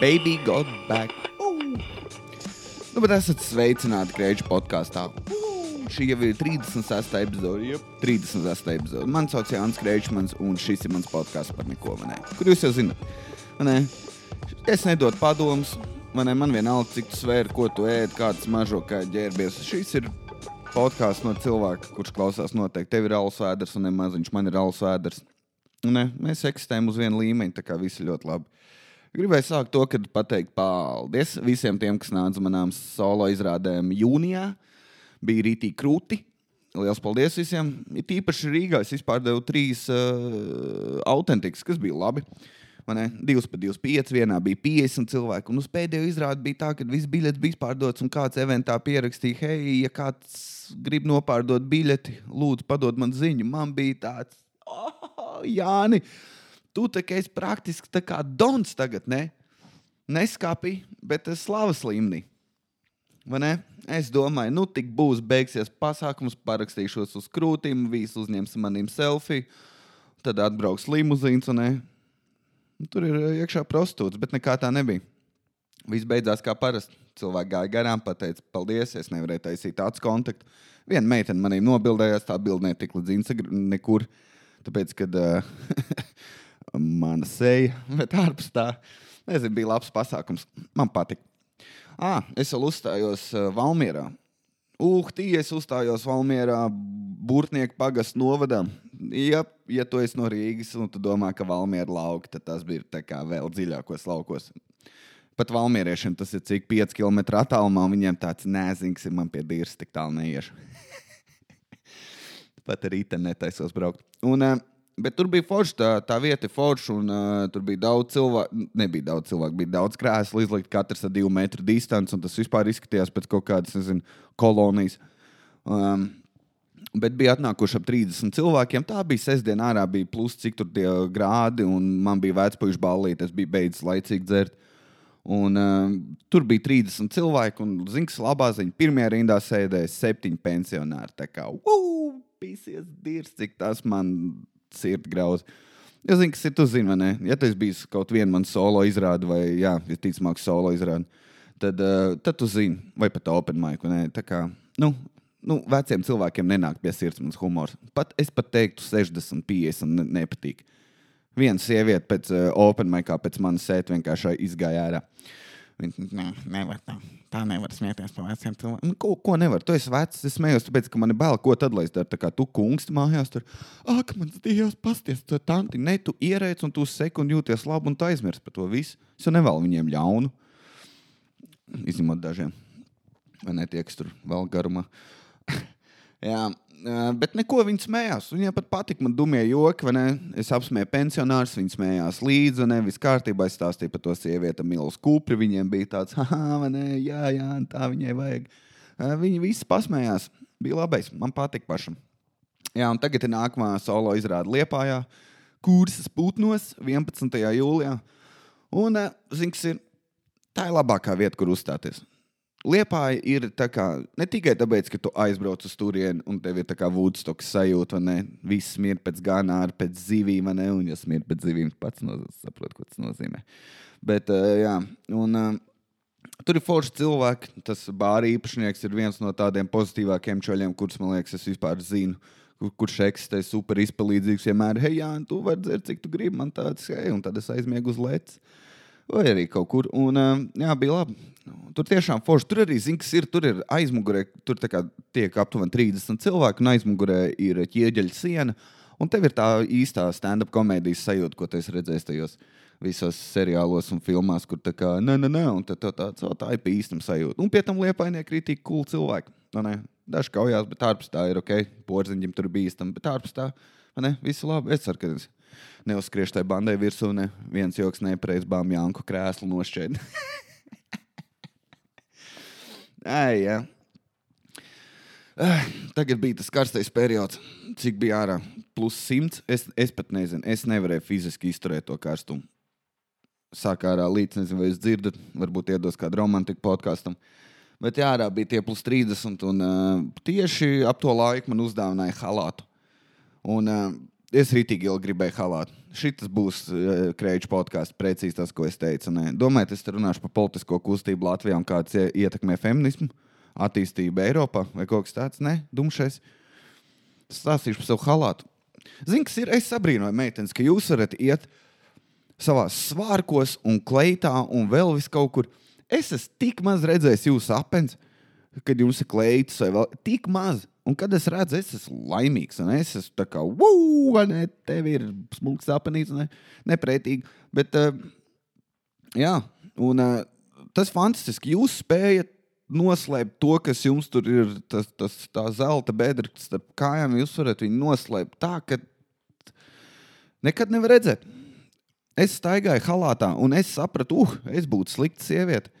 Baby got back. Ooh. Nu, bet esat sveicināti Kreidžu podkāstā. Šī jau ir 36. epizode. Yep. 36. epizode. Mani sauc Jānis Kreidžmans, un šis ir mans podkāsts par neko. Kur jūs jau zinat? ne? Es nedodu padomus. Man, man vienalga, cik tu svēri, ko tu ēd, kāds mažo kā ģērbies. Šis ir podkāsts no cilvēka, kurš klausās noteikti. Tev ir alus vēders, un ne maziņš man ir alus vēders. Ne, mēs eksistējam uz viena līmeņa, tā kā viss ir ļoti labi. Gribēju sākt to, kad pateikt paldies visiem tiem, kas nāca manām solo izrādēm jūnijā. Bija rītī krūti. Lielas paldies visiem. It īpaši Rīgā es izpārdevu trīs uh, autentikas, kas bija labi. Man divas pa 25, vienā bija 50 cilvēku. Un uz pēdējo izrādi bija tā, ka viss biļets bija izpārdots, un kāds eventā pierakstīja, hei, ja kāds grib nopārdot biļeti, lūdzu, padod man ziņu. Man bija tāds, oh, Jāni, tu tā kā esi praktiski tā kā Dons tagad, ne? Neskāpī, bet slavas līmenī. Es domāju, nu tik būs, beigsies pasākums, parakstīšos uz krūtīm, visi uzņems manim selfiju, tad atbrauks limuzīns un ne. Nu, Tur ir iekšā prostitūts, bet nekā tā nebija. Viss beidzās kā parasti. Cilvēki gāja garām, pateica, paldies, es nevarēju taisīt tādu kontaktu. Viena meitene manī nobildējās, tā bilde netika līdz Instagram nekur. Tāpēc, kad uh, mana seja, bet ārpus tā, nezinu, bija labs pasākums. Man patika. Ah, es vēl uzstājos Valmjerā. Uh, tī es uzstājos Valmjerā, Burtnieku pagastu novadā. Ja, ja tu esi no Rīgas un tu domā, ka Valmiera lauka, tad tas bija vēl dziļākos laukos. Pat valmieriešiem tas ir cik 5 km attālumā, un viņiem tāds nēzings ir man pie dīras, tik tālu neiešu. Pat arī te netaisos braukt. Un, uh, bet tur bija forši, tā, tā vieta forša, un uh, tur bija daudz cilvēku. Nebija daudz cilvēku, bija daudz krēslu, izlikt katrs ar divu metru distanci, un tas vispār izskatījās pēc kaut kādas, nezinu, kolonijas. Um, Bet bija atnākuši ap 30 cilvēkiem. Tā bija sestdiena, ārā bija plus cik tur tie grādi, un man bija vecpuļš ballīte. Es biju beidzis laicīgi dzert. Un, uh, tur bija 30 cilvēki, un zināms, labā ziņa. Pirmajā rindā sēdēja septiņi pensionāri. Tā kā, ugh, pīsies dirs, cik tas man sirds grauz. Es zinu, kas ir, tu zini, vai ne? Ja tas bija kaut viena man solo izrāde, vai, jā, visticamāk, solo izrāde, tad, uh, tad tu zini, vai pat open ne? Tā kā, nu, nu, veciem cilvēkiem nenāk pie sirds mans humors. Pat, es pat teiktu, 60, 50 ne, nepatīk. Viena sieviete pēc uh, open mic, pēc manas sēdes vienkārši izgāja ārā. Viņa ne, nevar tā. Tā nevar smieties par veciem cilvēkiem. Nu, ko, ko nevar? Tu esi vecs, es smējos, tāpēc, ka man ir bail, ko tad lai es daru. Tā kā tu kungs mājās tur, ak, mans dievs, pasties, to tanti. Ne, tu ierēc un tu sekundi jūties labi un tu aizmirsti par to visu. Es jau nevēlu viņiem ļaunu. Izņemot dažiem. Vai ne tie, kas tur vēl garumā. Jā, bet neko viņi smējās. Viņiem pat patika man dumie joki, vai ne? Es apsmēju pensionārus, viņi smējās līdzi, un nevis kārtībā es stāstīju par to sievieti, Milus Kupri. Viņiem bija tāds, ah, ne? Jā, jā, tā viņai vajag. Ā, Viņi visi pasmējās. Bija labais, man patika pašam. Jā, un tagad ir nākamā solo izrāde Liepājā, kursas putnos 11. jūlijā. Un, kas ir? Tā ir labākā vieta, kur uzstāties. Liepāja ir kā, ne tikai tāpēc, ka tu aizbrauc uz turieni un tev ir tā kā vūdstoks sajūta, vai ne? Viss smird pēc ganāra, pēc zivīm, vai ne? Un, ja smird pēc zivīm, pats no, saprot, ko tas nozīmē. Bet, uh, jā, un uh, tur ir forši cilvēki. Tas bāra īpašnieks ir viens no tādiem pozitīvākiem čaļiem, kurus, man liekas, es vispār zinu. Kur, kurš eksistē super izpalīdzīgs, vienmēr, hei, jā, tu vari dzert, cik tu gribi, man tāds, hei, un tad es aizmiegu uz leca vai arī kaut kur. Un, uh, jā, bija labi. Tur tiešām forši. Tur arī zina, kas ir. Tur ir aizmugurē, tur tā tiek aptuveni 30 cilvēki, un aizmugurē ir ķieģeļa siena. Un tev ir tā īstā stand-up komēdijas sajūta, ko tu esi redzējis tajos visos seriālos un filmās, kur tā kā nē, nē, nē, un tad tev tāds, o, tā ir pa īstam sajūta. Un pie tam liepainieki ir tik cool cilvēki. Nu? Daži kaujās, bet ārpus tā ir ok. Porziņģim tur bija bīstami, bet ārpus tā, ne, viss labi. Es ceru, ka neuzskriešu tai bandai virsū, ne viens joks nepareiz bām Janku krēslu nošķēdi. Ai, jā. Tagad bija tas karstais periods, cik bija ārā. Plus 100. Es, es pat nezinu, es nevarēju fiziski izturēt to karstumu. Sākā ārā līdz, nezinu, vai jūs dzirdat, varbūt iedos kādu romantiku podkāstam. Bet jā, ārā bija tie plus 30, un uh, tieši ap to laiku man uzdāvināja halātu. Un, uh, Es rītīgi ilgi gribēju halāt. Šis būs uh, krēču podkāsts, precīzi tas, ko es teicu. Nē. Domāju, es runāšu par politisko kustību Latvijā un kāds ietekmē feminismu, attīstību Eiropā vai kaut kas tāds. Nē, dumšais. Stāstīšu par savu halātu. Zini, kas ir? Es sabrīnoju, meitenes, ka jūs varat iet savā svārkos un kleitā un vēl vis kaut kur. Es esmu tik maz redzējis jūsu apelsnes, kad jums ir kleitas vai vēl tik maz. Un kad es redzu, es esmu laimīgs, un es esmu tā kā, wow, vai ne, tev ir smūgs apnīts, ne, neprētīgi. Bet, uh, jā, un uh, tas fantastiski, jūs spējat noslēpt to, kas jums tur ir, tas, tas tā zelta bedra starp kājām, jūs varat viņu noslēpt tā, ka nekad nevar redzēt. Es staigāju halātā, un es sapratu, uh, es būtu slikta sieviete.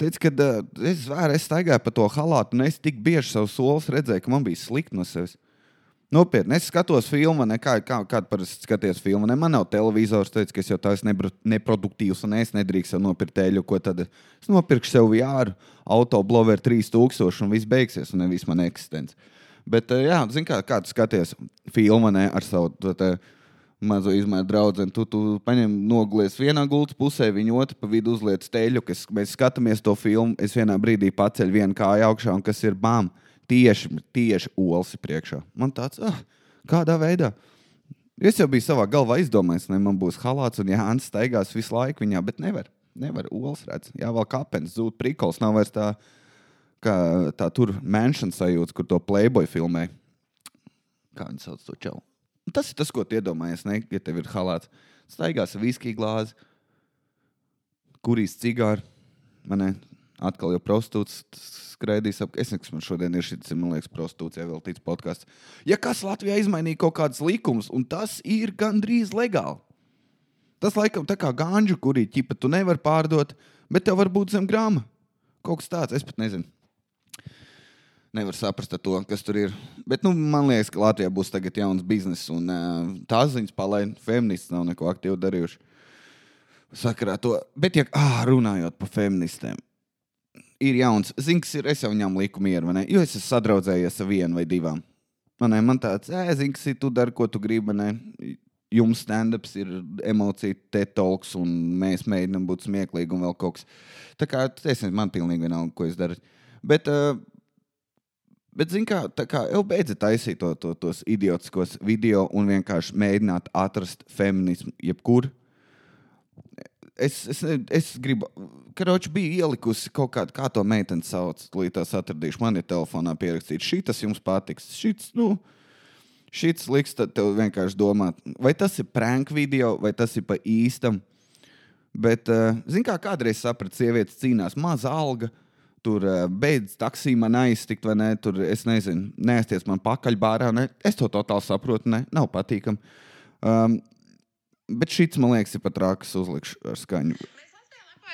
Teicu, kad uh, es vēru, es staigāju pa to halātu, un es tik bieži savu solis redzēju, ka man bija slikti no sevis. Nopietni, es skatos filmu, ne kā, kā, kāda parasti skaties filmu. Ne, man nav televizors, teicu, ka es jau tādu neproduktīvs, un es nedrīkstu nopirkt eļu. Ko tad es nopirkšu sev jāru, autobloveru 3000, un viss beigsies, un nevis man eksistence. Bet, uh, jā, zini, kā, kā tu skaties filmu ne, ar savu. Tā, tā, mazo izmēru draugu. Tu, tu paņem noglies vienā gultas pusē, viņa otru pa vidu uzliek steļu, kas mēs skatāmies to filmu. Es vienā brīdī paceļu vienu kāju augšā, un kas ir bām, tieši, tieši olsi priekšā. Man tāds, ah, kādā veidā. Es jau biju savā galvā izdomājis, ka man būs halāts un Jānis staigās visu laiku viņā, bet nevar. Nevar olas redzēt. Jā, vēl kāpnes zūd, prikols nav vairs tā, kā tā tur mansion sajūta, kur to playboy filmē. Kā viņi sauc to čelu? Tas ir tas, ko tu iedomājies, ne? ja tev ir halāts. Staigās ar viskiju glāzi, kurīs cigāru. Man atkal jau prostitūts skraidīs ap. Es nezinu, kas man šodien ir šis, man liekas, prostitūcijai vēl tīts podkāsts. Ja kas Latvijā izmainīja kaut kādas likumus, un tas ir gandrīz legāli. Tas laikam tā kā gāņģu, kurī ķipa tu nevari pārdot, bet tev var būt zem grāma. Kaut kas tāds, es pat nezinu nevar saprast to, kas tur ir. Bet nu, man liekas, ka Latvijā būs tagad jauns bizness, un uh, tās ziņas palaid. Feministi nav neko aktīvi darījuši. Sakarā to. Bet, ja ah, runājot par feministēm, ir jauns. Zini, kas ir, es jau viņam liku mieru, vai ne? Jo es esmu sadraudzējies ar vienu vai divām. Man, man tāds, zini, kas ir, tu dari, ko tu gribi. Ne? Jums stand-ups ir emocija, te-talks, un mēs mēģinām būt smieklīgi un vēl kaut kas. Tā kā es nezinu, man pilnīgi vienalga, ko es daru. Bet uh, Bet, zināmā tā kā jau beidzot taisīt to, to, tos idiotiskos video un vienkārši mēģināt atrast feminismu jebkur. Es, es, es gribu, karoči bija ielikusi kaut kādu, kā to meiteni sauc, līdz tās atradīšu. Man ir telefonā pierakstīts, šī tas jums patiks. Šits, nu, šits liks tev vienkārši domāt, vai tas ir prank video, vai tas ir pa īstam. Bet, uh, zināmā kā, kādreiz sapratu, sievietes cīnās maza alga tur uh, beidz taksiju man aiztikt, vai ne? Tur es nezinu, neesties man pakaļ bārā. Ne? Es to totāli saprotu, ne? nav patīkami. Um, bet šis, man liekas, ir pat rākas uzlikšu ar skaņu.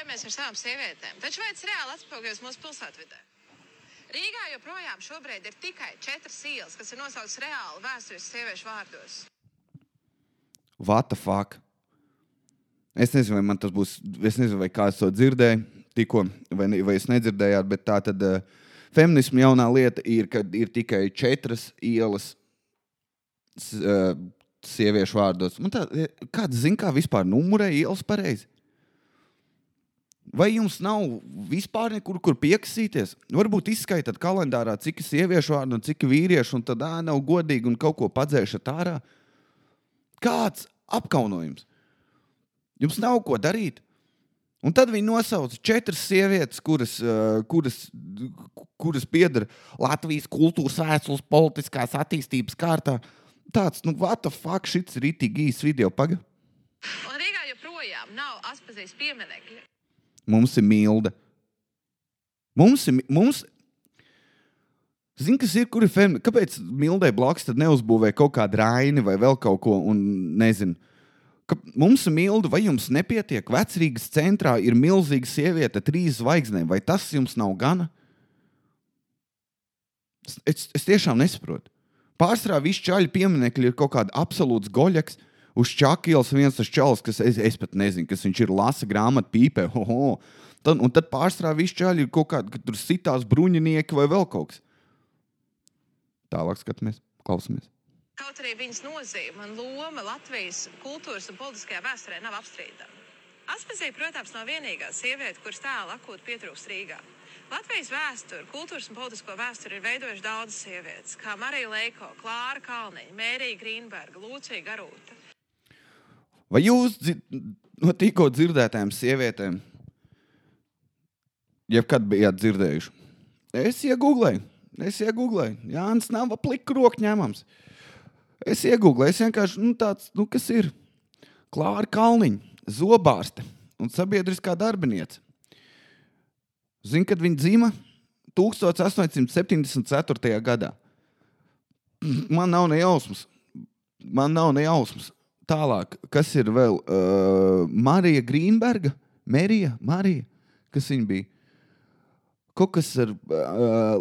Mēs ar savām sievietēm, taču vai tas reāli atspoguļojas mūsu pilsētvidē? Rīgā joprojām šobrīd ir tikai četras ielas, kas ir nosauktas reāli vēstures sieviešu vārdos. What the fuck? Es nezinu, vai man tas būs. Es nezinu, vai kāds to dzirdēja tikko, vai, vai jūs nedzirdējāt, bet tā tad uh, feminisma jaunā lieta ir, ka ir tikai četras ielas uh, sieviešu vārdos. Man tā, eh, kāds zina, kā vispār numurē ielas pareizi? Vai jums nav vispār nekur, kur piekasīties? Varbūt izskaitāt kalendārā, cik sieviešu vārdu un cik vīriešu, un tad ā, nav godīgi un kaut ko padzēšat ārā. Kāds apkaunojums? Jums nav ko darīt. Un tad viņi nosauca četras sievietes, kuras, uh, kuras, kuras pieder Latvijas kultūras vēstures, politiskās attīstības kārtā. Tāds, nu, what the fuck, šis ir itīgi īsts video pagaidi. Un Rīgā joprojām nav atpazīstams pieminekļi. Mums ir milda. Mums ir. Mums... Zini, kas ir, kur ir feminīna? Kāpēc Mildai blakus neuzbūvēja kaut kādu raini vai vēl kaut ko, un nezinu ka mums ir milda, vai jums nepietiek? Vecrīgas centrā ir milzīga sieviete, trīs zvaigznēm, vai tas jums nav gana? Es, es tiešām nesaprotu. Pārsvarā visi čaļu pieminekļi ir kaut kāda absolūts goļaks. Uz čakielas viens tas čalis, kas es, es pat nezinu, kas viņš ir, lasa grāmatu, pīpē. Ho, ho. Tad, un tad pārsvarā visi čaļi ir kaut kādi, tur sitās bruņinieki vai vēl kaut kas. Tālāk skatāmies, klausamies. Kaut arī viņas nozīme un loma Latvijas kultūras un politiskajā vēsturē nav apstrīdama. Aspazija, protams, nav vienīgā sieviete, kuras tēla akūti pietrūkst Rīgā. Latvijas vēsturi, kultūras un politisko vēsturi ir veidojuši daudzas sievietes, kā Marija Leiko, Klāra Kalniņa, Mērija Grīnberga, Lūcija Garūta. Vai jūs dzi- no tikko dzirdētām sievietēm, jebkad bijāt dzirdējuši? Es iegūlēju, es iegūlēju. Jānis nav aplika roku ņemams. Es iegūlēju, es vienkārši nu, tāds, nu, kas ir Klāra Kalniņa, zobārste un sabiedriskā darbiniece. Zinu, kad viņa dzima 1874. gadā. Man nav ne jausmas. Man nav ne jausmas. Tālāk, kas ir vēl? Uh, Marija Grīnberga, Merija, Marija, kas viņa bija? Kaut kas ar uh,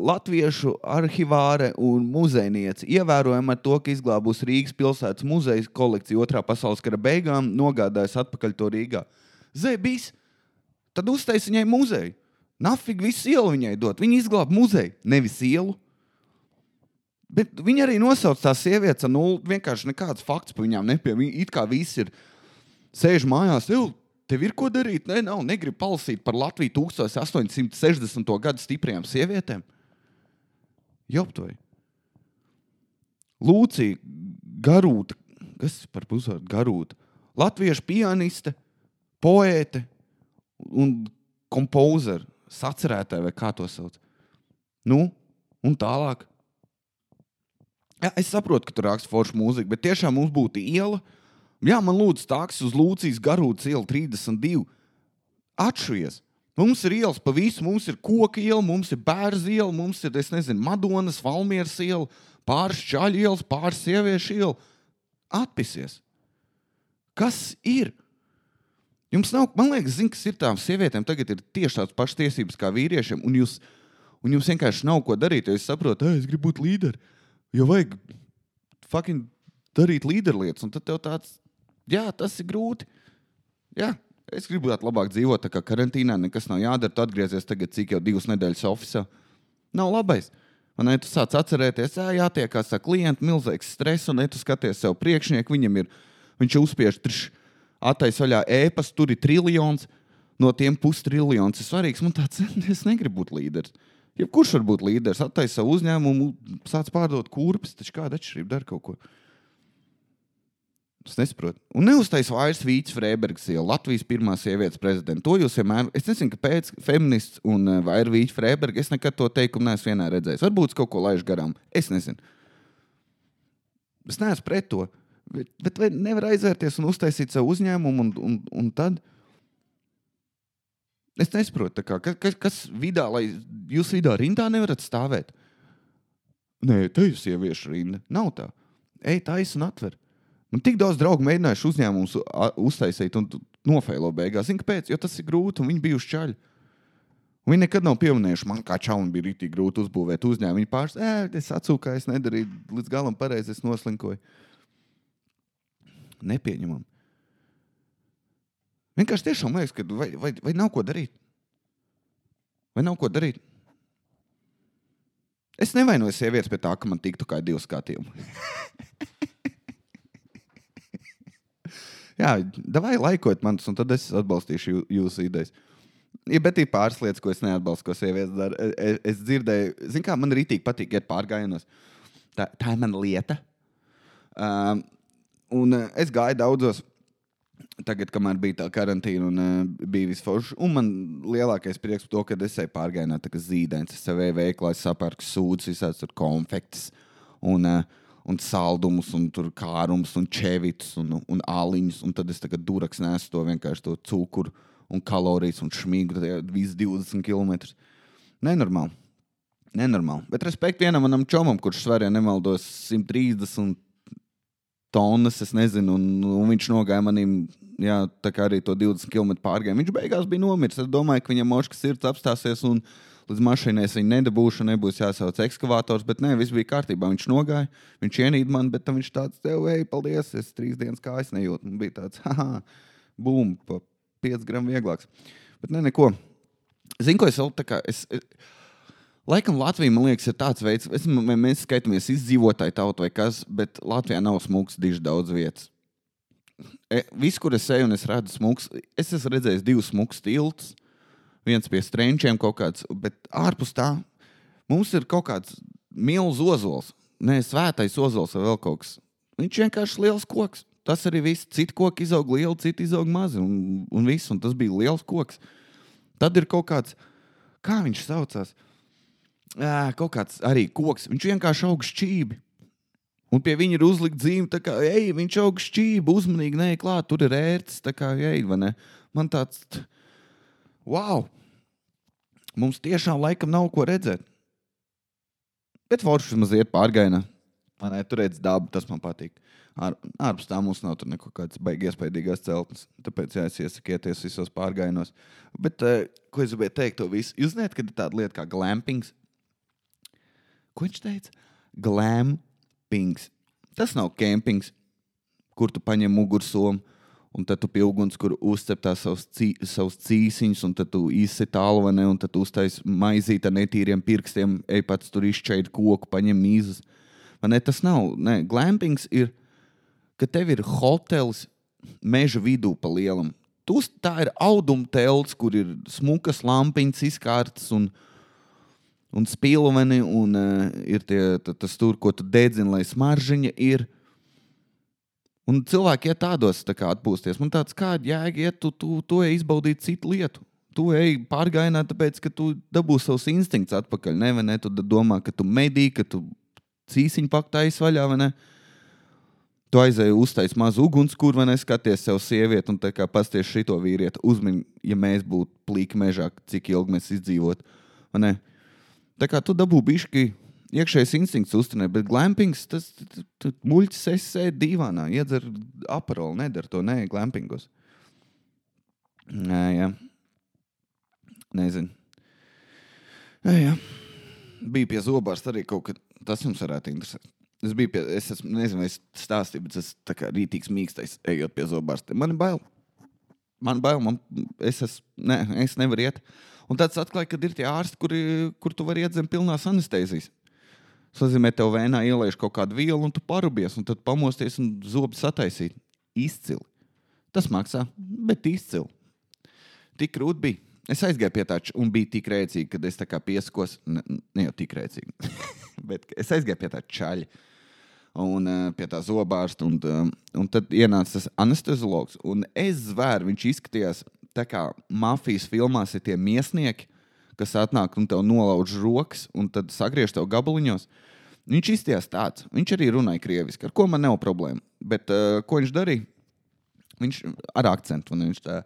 latviešu arhivāre un muzejniece. Ievērojama ar to, ka izglābusi Rīgas pilsētas muzeja kolekciju otrā pasaules kara beigām, nogādājusi atpakaļ to Rīgā. Zēbīs, tad uztaisīja viņai muzeju. Nafig visu ielu viņai dot. Viņa izglāba muzeju, nevis ielu. Bet viņi arī nosauc tās sievietes nulli. Vienkārši nekāds fakts par viņām nepie. Viņi it kā visi ir sēž mājās. Tev, tev ir ko darīt? Nē, nav. Negribu palasīt par Latviju 1860. gadu stiprajām sievietēm. Joptoji. Lūcija, Garūta, kas par pusvārdu Garūta? Latviešu pianiste, poēte un kompozera, sacerētāja vai kā to sauc. Nu, un tālāk. Jā, es saprotu, ka tur raksta forša mūzika, bet tiešām mums būtu iela. Jā, man lūdzu, tāks uz Lūcijas garūtas iela 32. Atšuries! Mums ir ielas pa visu, mums ir koka iela, mums ir bērns iela, mums ir, es nezinu, Madonas, Valmieras iela, pāris čaļu ielas, pāris sieviešu iela. Atpisies! Kas ir? Jums nav, man liekas, zin, kas ir tām sievietēm, tagad ir tieši tādas pašas tiesības kā vīriešiem, un, jūs, un jums vienkārši nav ko darīt. Saprotu, ka es gribu būt līderis. Jo vajag fucking darīt līderlietas, un tad tev tāds, jā, tas ir grūti. Jā, es gribētu labāk dzīvot, kā karantīnā nekas nav jādara. Tu atgriezies tagad, cik jau divas nedēļas oficiālā. Nav labais. Man ir tas sāc atcerēties, jā, jātiekās ar klientu, milzīgs stress, un ne tu skaties sev priekšnieku, viņam ir, viņš uzspiež trišķi attaisno vaļā ēpas, tur ir triljons, no tiem pustriljons ir svarīgs. Man tāds, es negribu būt līderis. Jebkurš var būt līderis, attaisno savu uzņēmumu, sāc pārdot kurpes, taču kāda atšķirība dara kaut ko. Es nesaprotu. Un neuztaisīja vairs Vīts Freibergs, jau Latvijas pirmā sievietes prezidents. To jūs vienmēr, es nezinu, kāpēc feminists un eh, vai ir Vīts Freibergs. Es nekad to teikumu neesmu vienā redzējis. Varbūt es kaut ko laižu garām. Es nezinu. Es neesmu pret to. Bet, bet vai nevar aizvērties un uztaisīt savu uzņēmumu, un, un, un tad es nesaprotu, kā, kas, kas, vidā, lai jūs vidā rindā nevarat stāvēt. Nē, te ir sieviešu rinda. Nav tā. Ej, taisa un atver. Man tik daudz draugu mēģinājuši uzņēmumus uztaisīt un nofēlo beigās. Zini, kāpēc? Jo tas ir grūti, un viņi bijuši čaļi. Un Viņi nekad nav pieminējuši, man kā čalam bija rītīgi grūti uzbūvēt uzņēmumu. Viņi pāris, ē, es atsūkāju, es nedarīju līdz galam pareizi, es noslinkoju. Nepieņemam. Vienkārši tiešām liekas, ka vai, vai, vai nav ko darīt? Vai nav ko darīt? Es nevainoju sievietes pie tā, ka man tiktu kā divi skatījumi. Jā, vai laikot manas, un tad es atbalstīšu jū, jūsu idejas. Ja, bet ir pāris lietas, ko es neatbalstu, ko sievietes dara. Es, es dzirdēju, zinu, kā man rītīgi patīk iet pārgājienos. Tā, tā ir mana lieta. Um, un uh, es gāju daudzos. Tagad, kamēr bija tā karantīna un uh, bija visforši, un man lielākais prieks par to, ka es eju pārgājienā, tā kā zīdainis, es sev veiklā, es sapērku sūdzes, visādas konfektes un, uh, un saldumus, un tur kārums, un čevitus, un, un āliņus, un tad es tagad duraks nesu to vienkārši to cukuru un kalorijas un šmīgu, tad viss 20 km. Nenormāli. Nenormāli. Bet respekt vienam manam čomam, kurš svarīja nemaldos 130 tonnas, es nezinu, un, un viņš nogāja manim, jā, tā kā arī to 20 km pārgājumu. Viņš beigās bija nomiris. Es domāju, ka viņam moškas sirds apstāsies un līdz mašīnai es viņu nedabūšu, nebūs jāsauc ekskavators, bet nē, viss bija kārtībā. Viņš nogāja, viņš ienīda man, bet viņš tāds, tev, ej, paldies, es trīs dienas kājas nejūtu. Un bija tāds, haha, bum, pa 5 gramu vieglāks. Bet ne, neko. Zinu, ko es vēl tā kā. Es, es, Laikam Latvija, man liekas, ir tāds veids, es, mēs skaitamies izdzīvotāju tautu vai kas, bet Latvijā nav smūgs diži daudz vietas. E, Viss, kur es eju un es redzu smūgs, es esmu redzējis divus smūgus tiltus, viens pie strēņķiem kaut kāds, bet ārpus tā mums ir kaut kāds milzīgs ozols. Nē, svētais ozols vai vēl kaut kas. Viņš vienkārši ir liels koks. Tas arī viss. Citi koki izaug lieli, citi izaug mazi. Un, un, viss, un tas bija liels koks. Tad ir kaut kāds, kā viņš saucās, Ā, kaut kāds arī koks. Viņš vienkārši aug šķīvi. Un pie viņa ir uzlikta zīme, kā, ej, viņš aug šķīvi, uzmanīgi, nē, klāt, tur ir ērts, tā kā, ej, vai ne? Man tāds, t- wow! Mums tiešām laikam nav ko redzēt. Bet foršs vismaz iet pārgainā. Man ir tur redzams dabu, tas man patīk. Ār, ārpus tā mums nav neko kādas baigas iespaidīgās celtnes. Tāpēc jāiesakieties visos pārgainos. Bet, uh, ko es gribēju teikt, to visu? Jūs zināt, ka ir tāda lieta kā glampings. Ko viņš teica? Glampings. Tas nav kempings, kur tu paņem mugursomu. Un tad tu pie uguns, kur uzcep tās savus, cī, savus cīsiņus, un tad tu izsēji tālvani, un tad tu uztaisīji maizīt ar netīriem pirkstiem, ej pats tur izšķēri koku, paņem mīzes. Vai Ne, tas nav. Ne, glampings ir, ka tev ir hotels meža vidū pa lielam. Tu, tā ir auduma telts, kur ir smukas lampiņas izkārtas un, un spilveni, un uh, ir tie, ta- tas tur, ko tu dedzini, lai smaržiņa ir. Un cilvēki iet tādos tā kā atpūsties. Man tāds kāda jēga, ja tu, tu, tu ej izbaudīt citu lietu. Tu ej pārgājienā, tāpēc, ka tu dabūsi savus instinktus atpakaļ. Ne, vai ne? Tu domā, ka tu medī, ka tu cīsiņu paktā izvaļā, vai ne? Tu aizēji uztaisīt mazu ugunskura, vai ne? Skaties sev sievieti un tā kā pasties šito vīrieti. Uzmini, ja mēs būtu plīki mežā, cik ilgi mēs izdzīvotu. Tā kā tu dabū bišķi iekšējais instinkts uzturēt, bet glampings, tas muļķis es sēdi divānā, iedzer aparolu, nedara to, nē, glampingos. Nē, jā. Nezinu. Jā, jā. Bija pie zobārsta arī kaut kas, tas jums varētu interesēt. Es biju pie, es esmu, nezinu, es stāstīju, bet es tā kā rītīgs mīkstais, ejot pie zobārsta. Man ir bail. Man bail, man, es, es, ne, es nevaru iet. Un tāds atklāja, ka ir tie ārsti, kuri, kur tu vari iet zem pilnās anestezijas. Tas nozīmē, tev vēnā ielaiž kaut kādu vielu, un tu parubies, un tad pamosties un zobi sataisīt. Izcili. Tas maksā, bet izcili. Tik grūti bija. Es aizgāju pie tā, č- un bija tik rēcīgi, kad es tā kā pieskos, ne, ne jau tik rēcīgi, bet es aizgāju pie tā čaļa. Un uh, pie tā zobārsta, un, uh, un tad ienāca tas anesteziologs. Un es zvēru, viņš izskatījās tā kā mafijas filmās ir tie miesnieki, kas atnāk un tev nolauž rokas, un tad sagriež tev gabaliņos. Viņš izties tāds. Viņš arī runāja krieviski, ar ko man nav problēma. Bet uh, ko viņš darīja? Viņš ar akcentu. Viņš tā,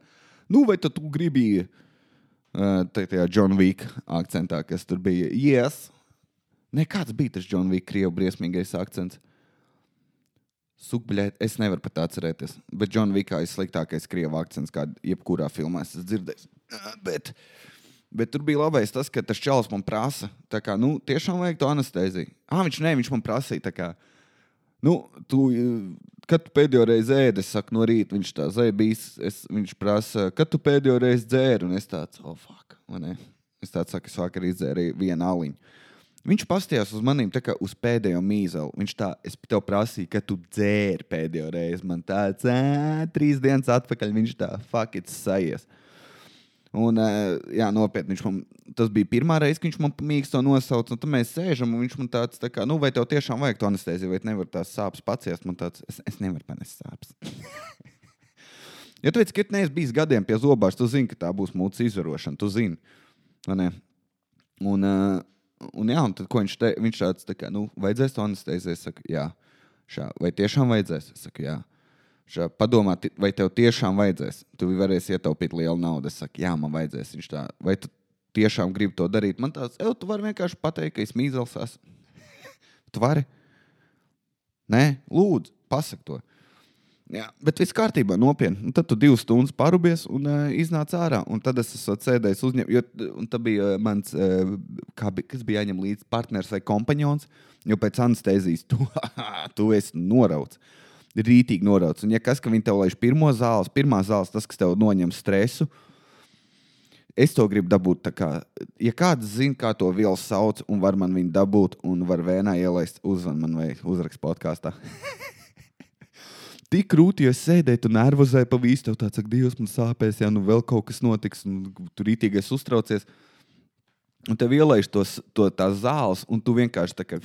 nu, vai tu gribi uh, tajā John Wick akcentā, kas tur bija? Yes. Nē, kāds bija tas John Wick, krievu briesmīgais akcents? Sukbļēt, es nevaru pat atcerēties. Bet John Wickā ir sliktākais krievu akcents, kādu jebkurā filmā esmu dzirdējis. Uh, Bet, tur bija labais tas, ka tas čels man prasa, kā, nu, tiešām vajag to anesteziju. Ah, viņš ne, viņš man prasīja, kā, nu, tu, kad tu pēdējo reizi ēdi, es saku, no rīta viņš tā zēbīs, es, viņš prasa, kad tu pēdējo reizi dzēri, un es tāds, oh, fuck, vai ne? Es tāds saku, es vakar izdzēru vienu aliņu. Viņš pastījās uz maniem tā kā uz pēdējo mīzeli. Viņš tā, es tev prasīju, ka tu dzēri pēdējo reizi. Man tāds, ā, trīs dienas atpakaļ viņš tā, fuck, it's sajies. Un, ā, jā, nopietni, man, tas bija pirmā reize, kad viņš man mīkst to nosauca. Un tad mēs sēžam, un viņš man tāds, tā kā, nu, vai tev tiešām vajag to anesteziju, vai tu nevari tās sāpes paciest. Man tāds, es, es nevaru panest sāpes. ja tu teici, ka neesi bijis gadiem pie zobārsta, tu zini, ka tā būs mūsu izvarošana. Tu zini. Un, uh, un, jā, un tad, ko viņš teica, viņš tāds, tā kā, nu, vajadzēs to anesteziju. Es saku, jā, šā, vai tiešām vajadzēs? Es saku, jā. Šā, padomā, vai tev tiešām vajadzēs? Tu varēsi ietaupīt lielu naudu. Es saku, jā, man vajadzēs. Viņš tā, vai tu tiešām gribi to darīt? Man tāds, ej, tu vari vienkārši pateikt, ka es mīzels esmu. tu vari? Nē, lūdzu, pasak to. Jā, bet viss kārtībā, nopietni. Un tad tu divas stundas parubies un uh, iznāc ārā. Un tad es esmu sēdējis uzņem, jo un tad bija uh, mans, uh, bija, kas bija jāņem līdzi partneris vai kompanions. Jo pēc anestezijas tu, tu esi norauts. Rītīgi norauts. Un, ja kas, ka viņi tev laiž pirmo zāles, pirmā zāles, tas, kas tev noņem stresu, Es to gribu dabūt. Kā, ja kāds zina, kā to vielu sauc, un var man viņu dabūt, un var vēnā ielaist, uzvan man vai uzrakst podkāstā. Tik grūti, ja sēdēt un nervozē pa visu, tev tāds, ka Dievs man sāpēs, ja nu vēl kaut kas notiks, un tur rītīgais uztraucies. Un tev ielaiž tos, to tās zāles, un tu vienkārši tā kā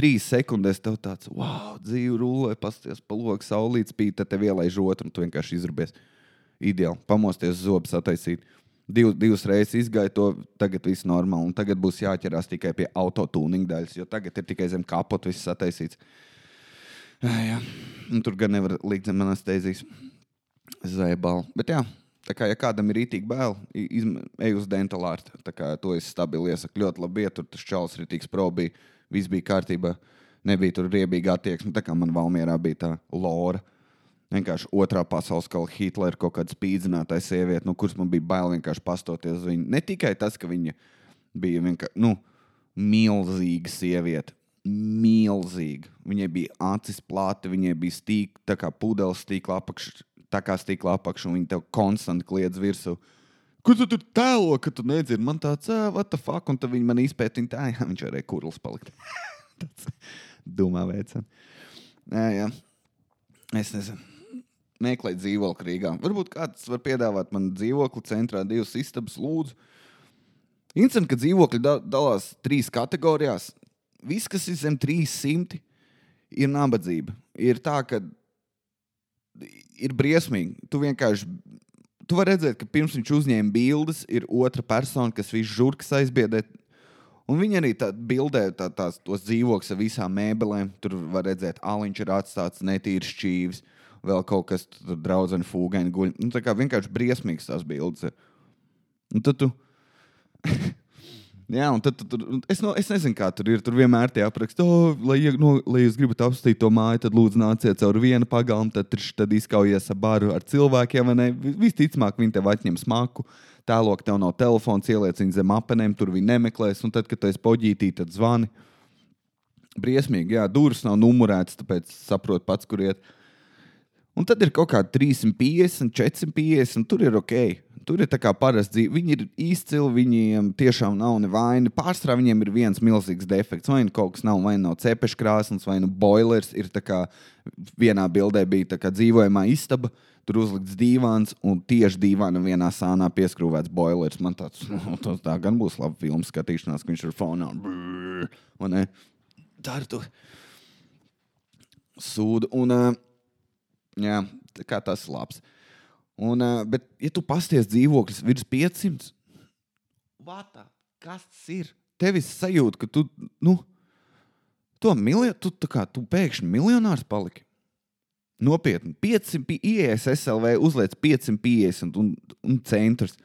trīs sekundēs tev tāds, wow, dzīve rulē, pasties pa logu, saulīts spīd, tad tev ielaiž otru, un tu vienkārši izrubies. Ideāli, pamosties zobus attaisīt. Div, divas reizes izgāja to, tagad viss normāli. Un tagad būs jāķerās tikai pie autotūninga daļas, jo tagad ir tikai zem kapota viss attaisīts. Jā. Un tur gan nevar likt zem anestezijas zēbalu. Bet jā, tā kā ja kādam ir rītīgi bail, ej uz dentālārtu. To es stabili iesaku. Ļoti labi iet, tur tas čels rītīgs pro bija. Viss bija kārtībā. Nebija tur riebīga attieksme. Tā kā man Valmierā bija tā lora. Vienkārši otrā pasaules kara Hitlera kaut kāda spīdzinātāja sieviete, no kuras man bija bail vienkārši pastoties uz viņu. Ne tikai tas, ka viņa bija vienkārši nu, milzīga sieviete. Milzīga. Viņai bija acis plāti, viņai bija stīk, tā kā pudeles stīkla apakšā, tā kā stīkla apakšā, un viņa tev konstanti kliedz virsū. Kur tu tur tēlo, ka tu nedzirdi? Man tāds, what the fuck, un tad viņi man izpētīja, tā, jā, viņš varēja kurls palikt. tāds dumā veids. Jā, jā. Es nezinu meklēt dzīvokli Rīgā. Varbūt kāds var piedāvāt man dzīvokli centrā, divas istabas, lūdzu. Interesanti, ka dzīvokļi da dalās trīs kategorijās. Viss, kas ir zem 300, ir nabadzība. Ir tā, ka ir briesmīgi. Tu vienkārši. Tu vari redzēt, ka pirms viņš uzņēma bildes, ir otra persona, kas visu žurkas aizbiedē. Un viņi arī tā bildē tā, tās, tos dzīvokļus ar visām mēbelēm. Tur var redzēt, ka aliņš ir atstāts netīrs šķīvis. Vēl kaut kas tur draudzene fūgaini guļ. Nu, tā kā vienkārši briesmīgs tās bildes. ir. Un tad tu. Jā, un tad, tad, es, no, es nezinu, kā tur ir. Tur vienmēr tie apraksta, oh, lai, no, lai jūs gribat apstīt to māju, tad lūdzu nāciet caur vienu pagalmu, tad, trš, tad izkaujies ar baru ar cilvēkiem. Visticamāk, viņi tev atņems smaku. Tēlok tev nav telefons, ieliec viņu zem apenēm, tur viņi nemeklēs. Un tad, kad tu esi poģītī, tad zvani. Briesmīgi, jā, durvis nav numurētas, tāpēc saproti pats, kur iet. Un tad ir kaut kāda 350, 450, tur ir ok. Tur ir tā kā parasti dzīve. Viņi ir izcili, viņiem tiešām nav nevaina. Pārstrā viņiem ir viens milzīgs defekts. Vai nu kaut kas nav, vai nav cepeša krāsnes, vai nu boilers. Ir tā kā vienā bildē bija tā kā dzīvojamā istaba. Tur uzlikts dīvāns, un tieši dīvānam vienā sānā pieskrūvēts boilers. Man tāds, nu, tas tā gan būs laba filmu skatīšanās, ka viņš ir fonā. Tā ir tu. Sūdu. Un, uh, Jā, tā kā tas ir labs. Un, uh, bet, ja tu pasties dzīvoklis virs 500, vata, kas tas ir? Tev ir sajūta, ka tu, nu, to miljonu, tu, kā, tu pēkšņi miljonārs paliki. Nopietni, 500 IES SLV uzliec 550 un, un centrs.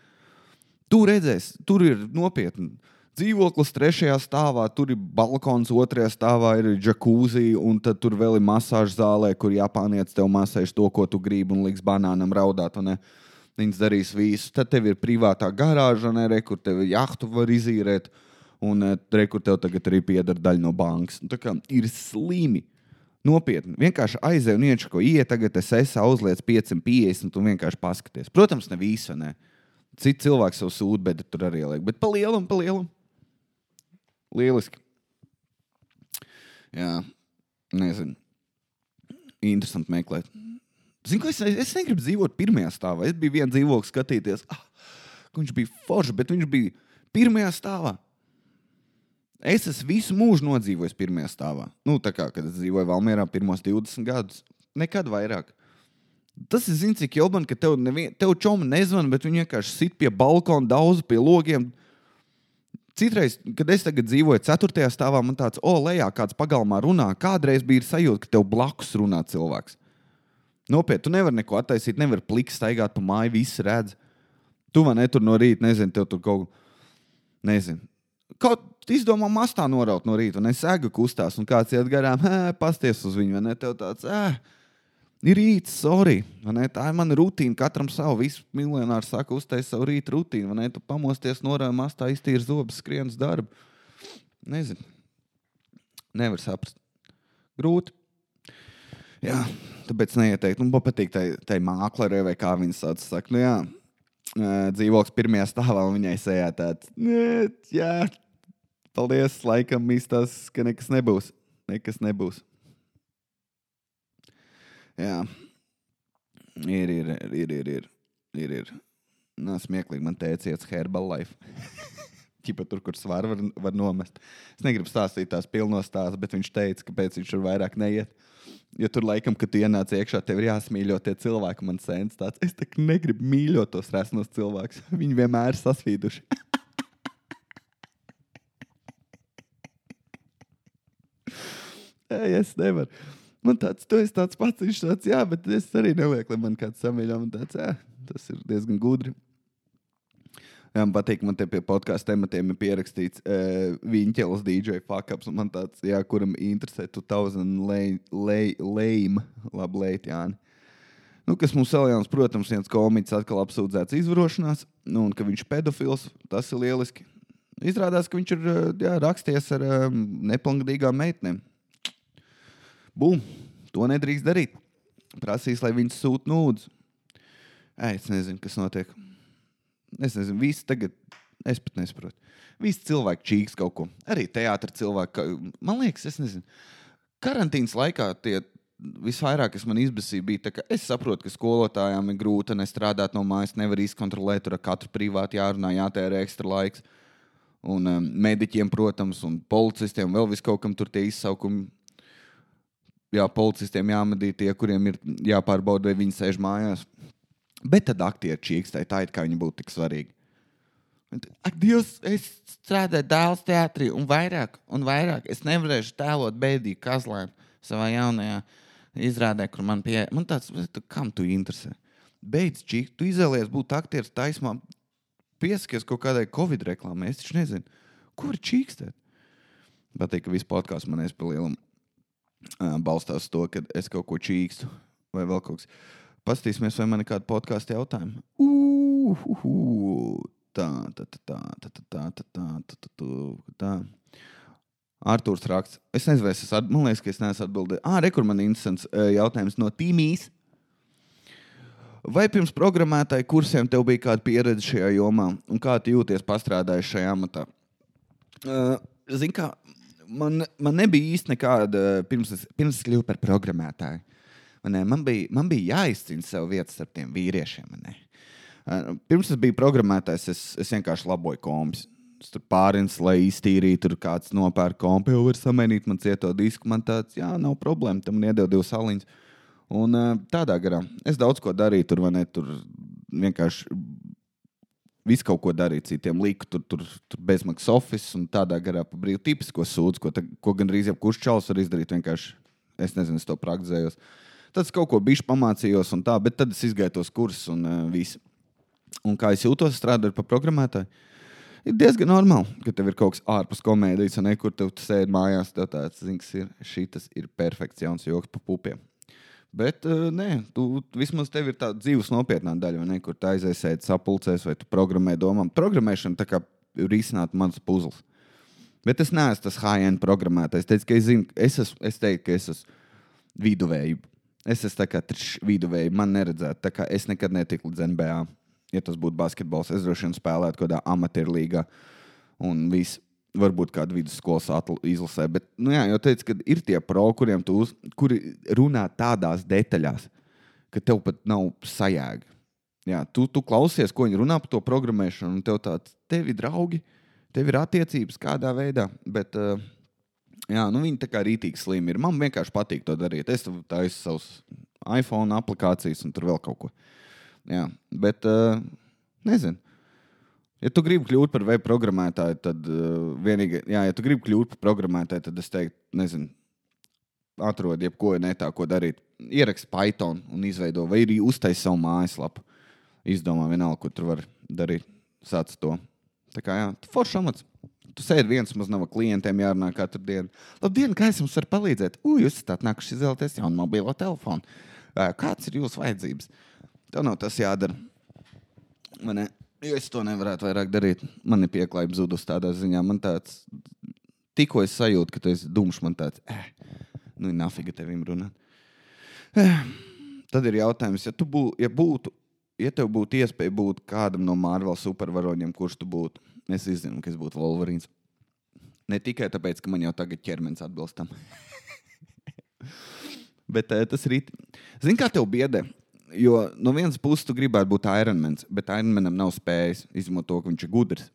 Tu redzēsi, tur ir nopietni. Dzīvoklis trešajā stāvā, tur ir balkons, otrajā stāvā ir jacuzzi, un tad tur vēl ir masāžas zālē, kur Japānietis tev masēs to, ko tu gribi, un liks banānam raudāt. Viņas darīs visu. Tad tev ir privātā garāža, ne, re, kur tev jahtu var izīrēt, un eh, re, kur tev tagad arī pieder daļa no bankas. Nu, tā kā ir slimi. Nopietni. Vienkārši aizēju un iečako, iet, tagad es esmu uzliec 550 un vienkārši paskaties. Protams, ne visu. Ne. Citi cilvēki savu sūdu, bet tur arī liek. Bet pa lielam, pa lielam. Lieliski. Jā, nezinu. Interesanti meklēt. Zinu, ko es, es negribu dzīvot pirmajā stāvā. Es biju viens dzīvoklis, skatīties, ah, viņš bija foršs, bet viņš bija pirmajā stāvā. Es esmu visu mūžu nodzīvojis pirmajā stāvā. Nu, tā kā kad es dzīvoju Valmjerā pirmos 20 gadus, nekad vairāk. Tas ir zināms, cik jauki, ka tev, nevien, tev čomu nezvan, bet viņi vienkārši sit pie balkona, daudz pie logiem. Citreiz, kad es dzīvoju 4. stāvā, man tāds, o, lejā kāds pagalmā runā. Kādreiz bija sajūta, ka tev blakus runā cilvēks. Nopietni, tu nevari neko attaisīt, nevari pliks staigāt pa māju, visi redz. Tu man netur no rīta, nezinu, tev tur kaut ko, nezinu. Kaut izdomā mastā noraut no rīta, un es sēgu kustās, un kāds iet garām, pasties uz viņu, vai ne? Tev tāds, ē, ir rīts, sorry. Tā ir mana rutīna. Katram savu. Visi miljonāri saka, uztais savu rīta rutīnu. Tu pamosties, norādi mastā, iztīri zobus, skrien uz darbu. Nezinu. Nevar saprast. Grūti. Jā, tāpēc neieteiktu. Nu, man patīk tai, tai māklerē, vai kā viņas sauc. Saka, nu, jā, dzīvoklis pirmajā stāvā, un viņai sejā tāds "Nē, - jā, paldies, laikam izstāsta, ka nekas nebūs. Nekas nebūs. Jā, ir, ir, ir, ir, ir, ir, ir. Nā, smieklīgi man teica, iet uz Herbalife. Čipa tur, kur svaru var, var nomest. Es negribu stāstīt tās pilnos stāstus, bet viņš teica, kāpēc viņš tur vairāk neiet. Jo tur laikam, kad tu ienāc iekšā, tev ir jāsmīļo tie cilvēki. Man sēns tāds, es tā negribu mīļot tos resnos cilvēkus. Viņi vienmēr ir sasvīduši. Ei, es nevaru. Man tāds, tu esi tāds pats, viņš tāds, jā, bet es arī nelieku, lai man kāds samīļo. Man tāds, jā, tas ir diezgan gudri. Jā, man patīk, man te pie podkāstu tematiem ir pierakstīts uh, Viņķels DJ Fakaps. Man tāds, jā, kuram interesē 2000 lame, labi, leit, Jāni. Nu, kas mums saljāns, protams, viens komiķis atkal apsūdzēts izvarošanās, nu, un ka viņš ir pedofils, tas ir lieliski. Izrādās, ka viņš ir eh, jā, raksties ar um, nepilngadīgām meitenēm. Bum, to nedrīkst darīt. Prasīs, lai viņas sūta nūdzu. Es nezinu, kas notiek. Es nezinu, visi tagad, es pat nesaprotu. Visi cilvēki čīks kaut ko. Arī teātris cilvēki. Man liekas, es nezinu. Karantīnas laikā tie visvairāk, kas man izbēsīja, bija tas, ka es saprotu, ka skolotājām ir grūti nestrādāt no mājas, nevar izkontrolēt, tur katru privāti jārunā, jātērē ekstra laiks. Un um, mediķiem, protams, un policistiem vēl vis kaut kam tur tie izsaukumi. Jā, policistiem jāmedī tie, kuriem ir jāpārbauda, vai viņi sēž mājās. Bet tad aktieri čīkstē, tā it kā viņi būtu tik svarīgi. Ak, Dievs, es strādāju dēls teātrī, un vairāk, un vairāk. Es nevarēšu tēlot bēdīgu kazlēnu savā jaunajā izrādē, kur man pieeja. Man tāds, tu, kam tu interesē? Beidz, čīk, tu izvēlējies būt aktieris taismā, piesakies kaut kādai Covid reklāmai. Es taču nezinu, kur čīkstēt. Patīk, ka viss podkāsts man uh, balstās uz to, ka es kaut ko čīkstu vai vēl kaut kas. Paskatīsimies, vai man ir kāda podkāstu jautājuma. Tā, tā, tā, tā, tā, tā, tā, tā, tā, tā, tā. Arthurs raksts. Es nezinu, es esmu. Man liekas, ka es neesmu atbildējis. Ah, rekur man interesants jautājums no Tīmijas. Vai pirms programmētāju kursiem tev bija kāda pieredze šajā jomā, un kā tu jūties pastrādājis šajā amatā? Uh, Zini, kā man, man nebija īsti nekāda pirms es, pirms es kļuvu par programmētāju. Man, man, bija, man bija jāizcīna sev vietas starp tiem vīriešiem. Uh, pirms es biju programmētājs, es, es vienkārši laboju kompus. Tur pārins, lai iztīrītu, tur kāds nopērk kompu, jau var samainīt man cieto disku. Man tāds, jā, nav problēma, tam iedod divas saliņas. Un uh, tādā garā es daudz ko darīju, tur, ne, tur vienkārši visu kaut ko darīju, citiem liku, tur, tur, tur bezmaksas oficiāls un tādā garā pa brīvu tipisko sūdzu, ko, ta, ko gan arī jebkurš čels var izdarīt. Vienkārši es nezinu, es to praktizējos. Tad es kaut ko bijuši pamācījos, un tā, bet tad es izgāju tos kursus un uh, visu. Un kā es jūtos, strādājot par programmētāju. Ir diezgan normāli, ka tev ir kaut kas ārpus komēdijas, un nekur tev sēdi mājās. Tev tāds, zins, ir, šis ir perfekts jauns joks pa pupiem. Bet, uh, nē, tu vismaz tev ir tāda dzīves nopietnā daļa, ne? Kur tu aizies, sēdi sapulcēs, vai tu programmē domām. Programmēšana tā kā ir izsnāta mans puzles. Bet es neesmu tas high-end programmētājs. Es teicu, ka es, zinu, es, esmu, es teiktu, ka es esmu viduvēji. Es esmu tā kā viduvēji, man neredzētu. Tā kā es nekad netiku līdz NBA. Ja tas būtu basketbols, es droši vien spēlētu kaut kādā amatieru līgā. Un viss varbūt kādu vidusskolas izlasē. Bet, nu, jā, jau teicu, ka ir tie pro, kuriem tu uz, kuri runā tādās detaļās, ka tev pat nav sajēga. Jā, tu, tu klausies, ko viņi runā par to programmēšanu, un tev tāds, tev ir draugi, tev ir attiecības kādā veidā. Bet, uh, jā, nu, viņi tā kā rītīgi slimi ir. Man vienkārši patīk to darīt. Es taisu savus iPhone aplikācijas un tur vēl kaut ko. Jā, bet uh, nezinu. Ja tu gribi kļūt par web programmētāju, tad uh, vienīgi, jā, ja tu gribi kļūt par programmētāju, tad es teiktu, nezinu, atrod jebko netā, ko darīt. Ieraksti Python un izveido, vai arī uztaisīt savu mājaslapu. Izdomā vienalga, ko tur var darīt. Sāc to. Tā kā jā, tu foršs amats. Tu sēdi viens, maz nav klientiem jārunā katru dienu. Labdien, kā es jums varu palīdzēt? Ui, jūs esat nākuši izvēlēties jaunu mobilo telefonu. Kāds ir jūsu vajadzības? Tev nav tas jādara. Man ne? Jo es to nevarētu vairāk darīt. Man ir pieklājība zudus tādā ziņā. Man tāds, tikko es sajūtu, ka tu esi dumšs, man tāds, eh, nu, nafiga tevim runāt. Eh, tad ir jautājums, ja, bū, ja būtu ja tev būtu iespēja būt kādam no Marvel supervaroņiem, kurš tu būtu, es zinu, ka es būtu Wolverines. Ne tikai tāpēc, ka man jau tagad ķermenis atbilst tam. bet uh, tas ir. Zini, kā tev biedē? Jo no vienas puses tu gribētu būt Ironmans, bet Ironmanam nav spējis izmantot to, ka viņš ir gudrs.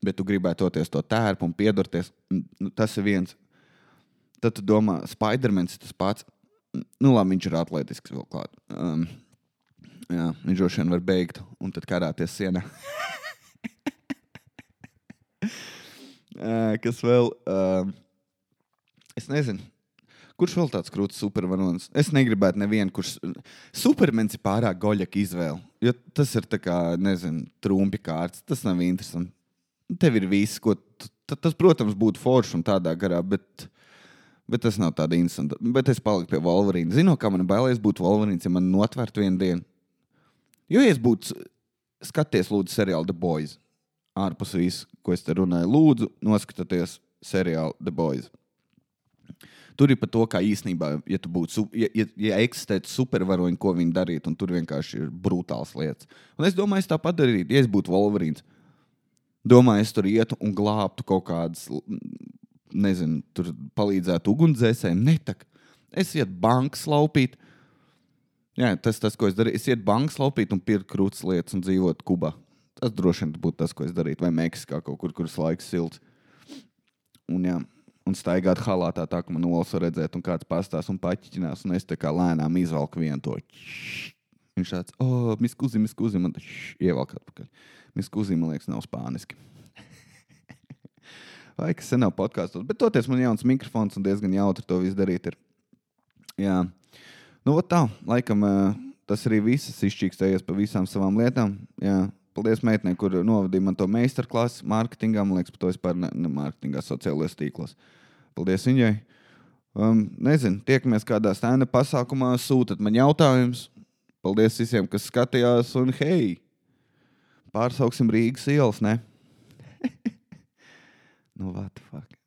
Bet tu gribētu toties to tērpu un piedurties. Nu, tas ir viens. Tad tu domā, Spidermans ir tas pats. Nu, labi, viņš ir atletisks vēl klāt. Um, jā, viņš droši vien var beigt un tad karāties sienā. uh, kas vēl? Uh, es nezinu. Kurš vēl tāds krūtis supervaronis? Es negribētu nevienu, kurš. Supermens ir pārāk goļaka izvēle. Jo tas ir tā kā, nezinu, trumpi kārts. Tas nav interesanti. Tev ir viss, ko. Tas, protams, būtu forši un tādā garā, bet, bet tas nav tāds interesants. Bet es paliku pie Wolverine. Zinu, kā man bailēs būt Wolverine, ja man notvērtu vienu dienu. Jo, ja es būtu skaties, lūdzu, seriālu The Boys, ārpus visu, ko es te runāju, lūdzu, noskatieties seriālu The Boys. Tur ir par to, kā īstenībā, ja, būtu, ja, ja, ja eksistētu supervaroņi, ko viņi darītu, un tur vienkārši ir brutāls lietas. Un es domāju, es tāpat darītu, ja es būtu Wolverines. Domāju, es tur ietu un glābtu kaut kādas, nezinu, tur palīdzētu ugunsdzēsējiem. Netak. Es ietu bankas laupīt. Jā, tas tas, ko es darīju. Es ietu bankas laupīt un pirkt krūtis lietas un dzīvot Kubā. Tas droši vien būtu tas, ko es darītu. Vai Meksikā kaut kur, kur ir laiks silts. Un, jā, un staigāt halātā, tā ka man olas var redzēt, un kāds pastās un paķiņās, un es tā kā lēnām izvelku vienu to. Viņš tāds, oh, miskuzi, miskuzi, man ievelk atpakaļ. Miskuzi, man liekas, nav spāniski. Vai kas sen nav podkāstos, bet toties man jauns mikrofons un diezgan jautri to visu darīt. Ir. Jā, nu tā, laikam tas arī viss izšķīkstējies pa visām savām lietām. Jā. Paldies, meitene, kur novadīja man to meistarklasu mārketingā. Man liekas, par to vispār ne, ne mārketingā, sociālajos tīklos. Paldies viņai. Um, nezinu, tiekamies kādā stēna pasākumā, sūtiet man jautājumus. Paldies visiem, kas skatījās, un hei, pārsauksim Rīgas ielas, ne? nu, what the fuck?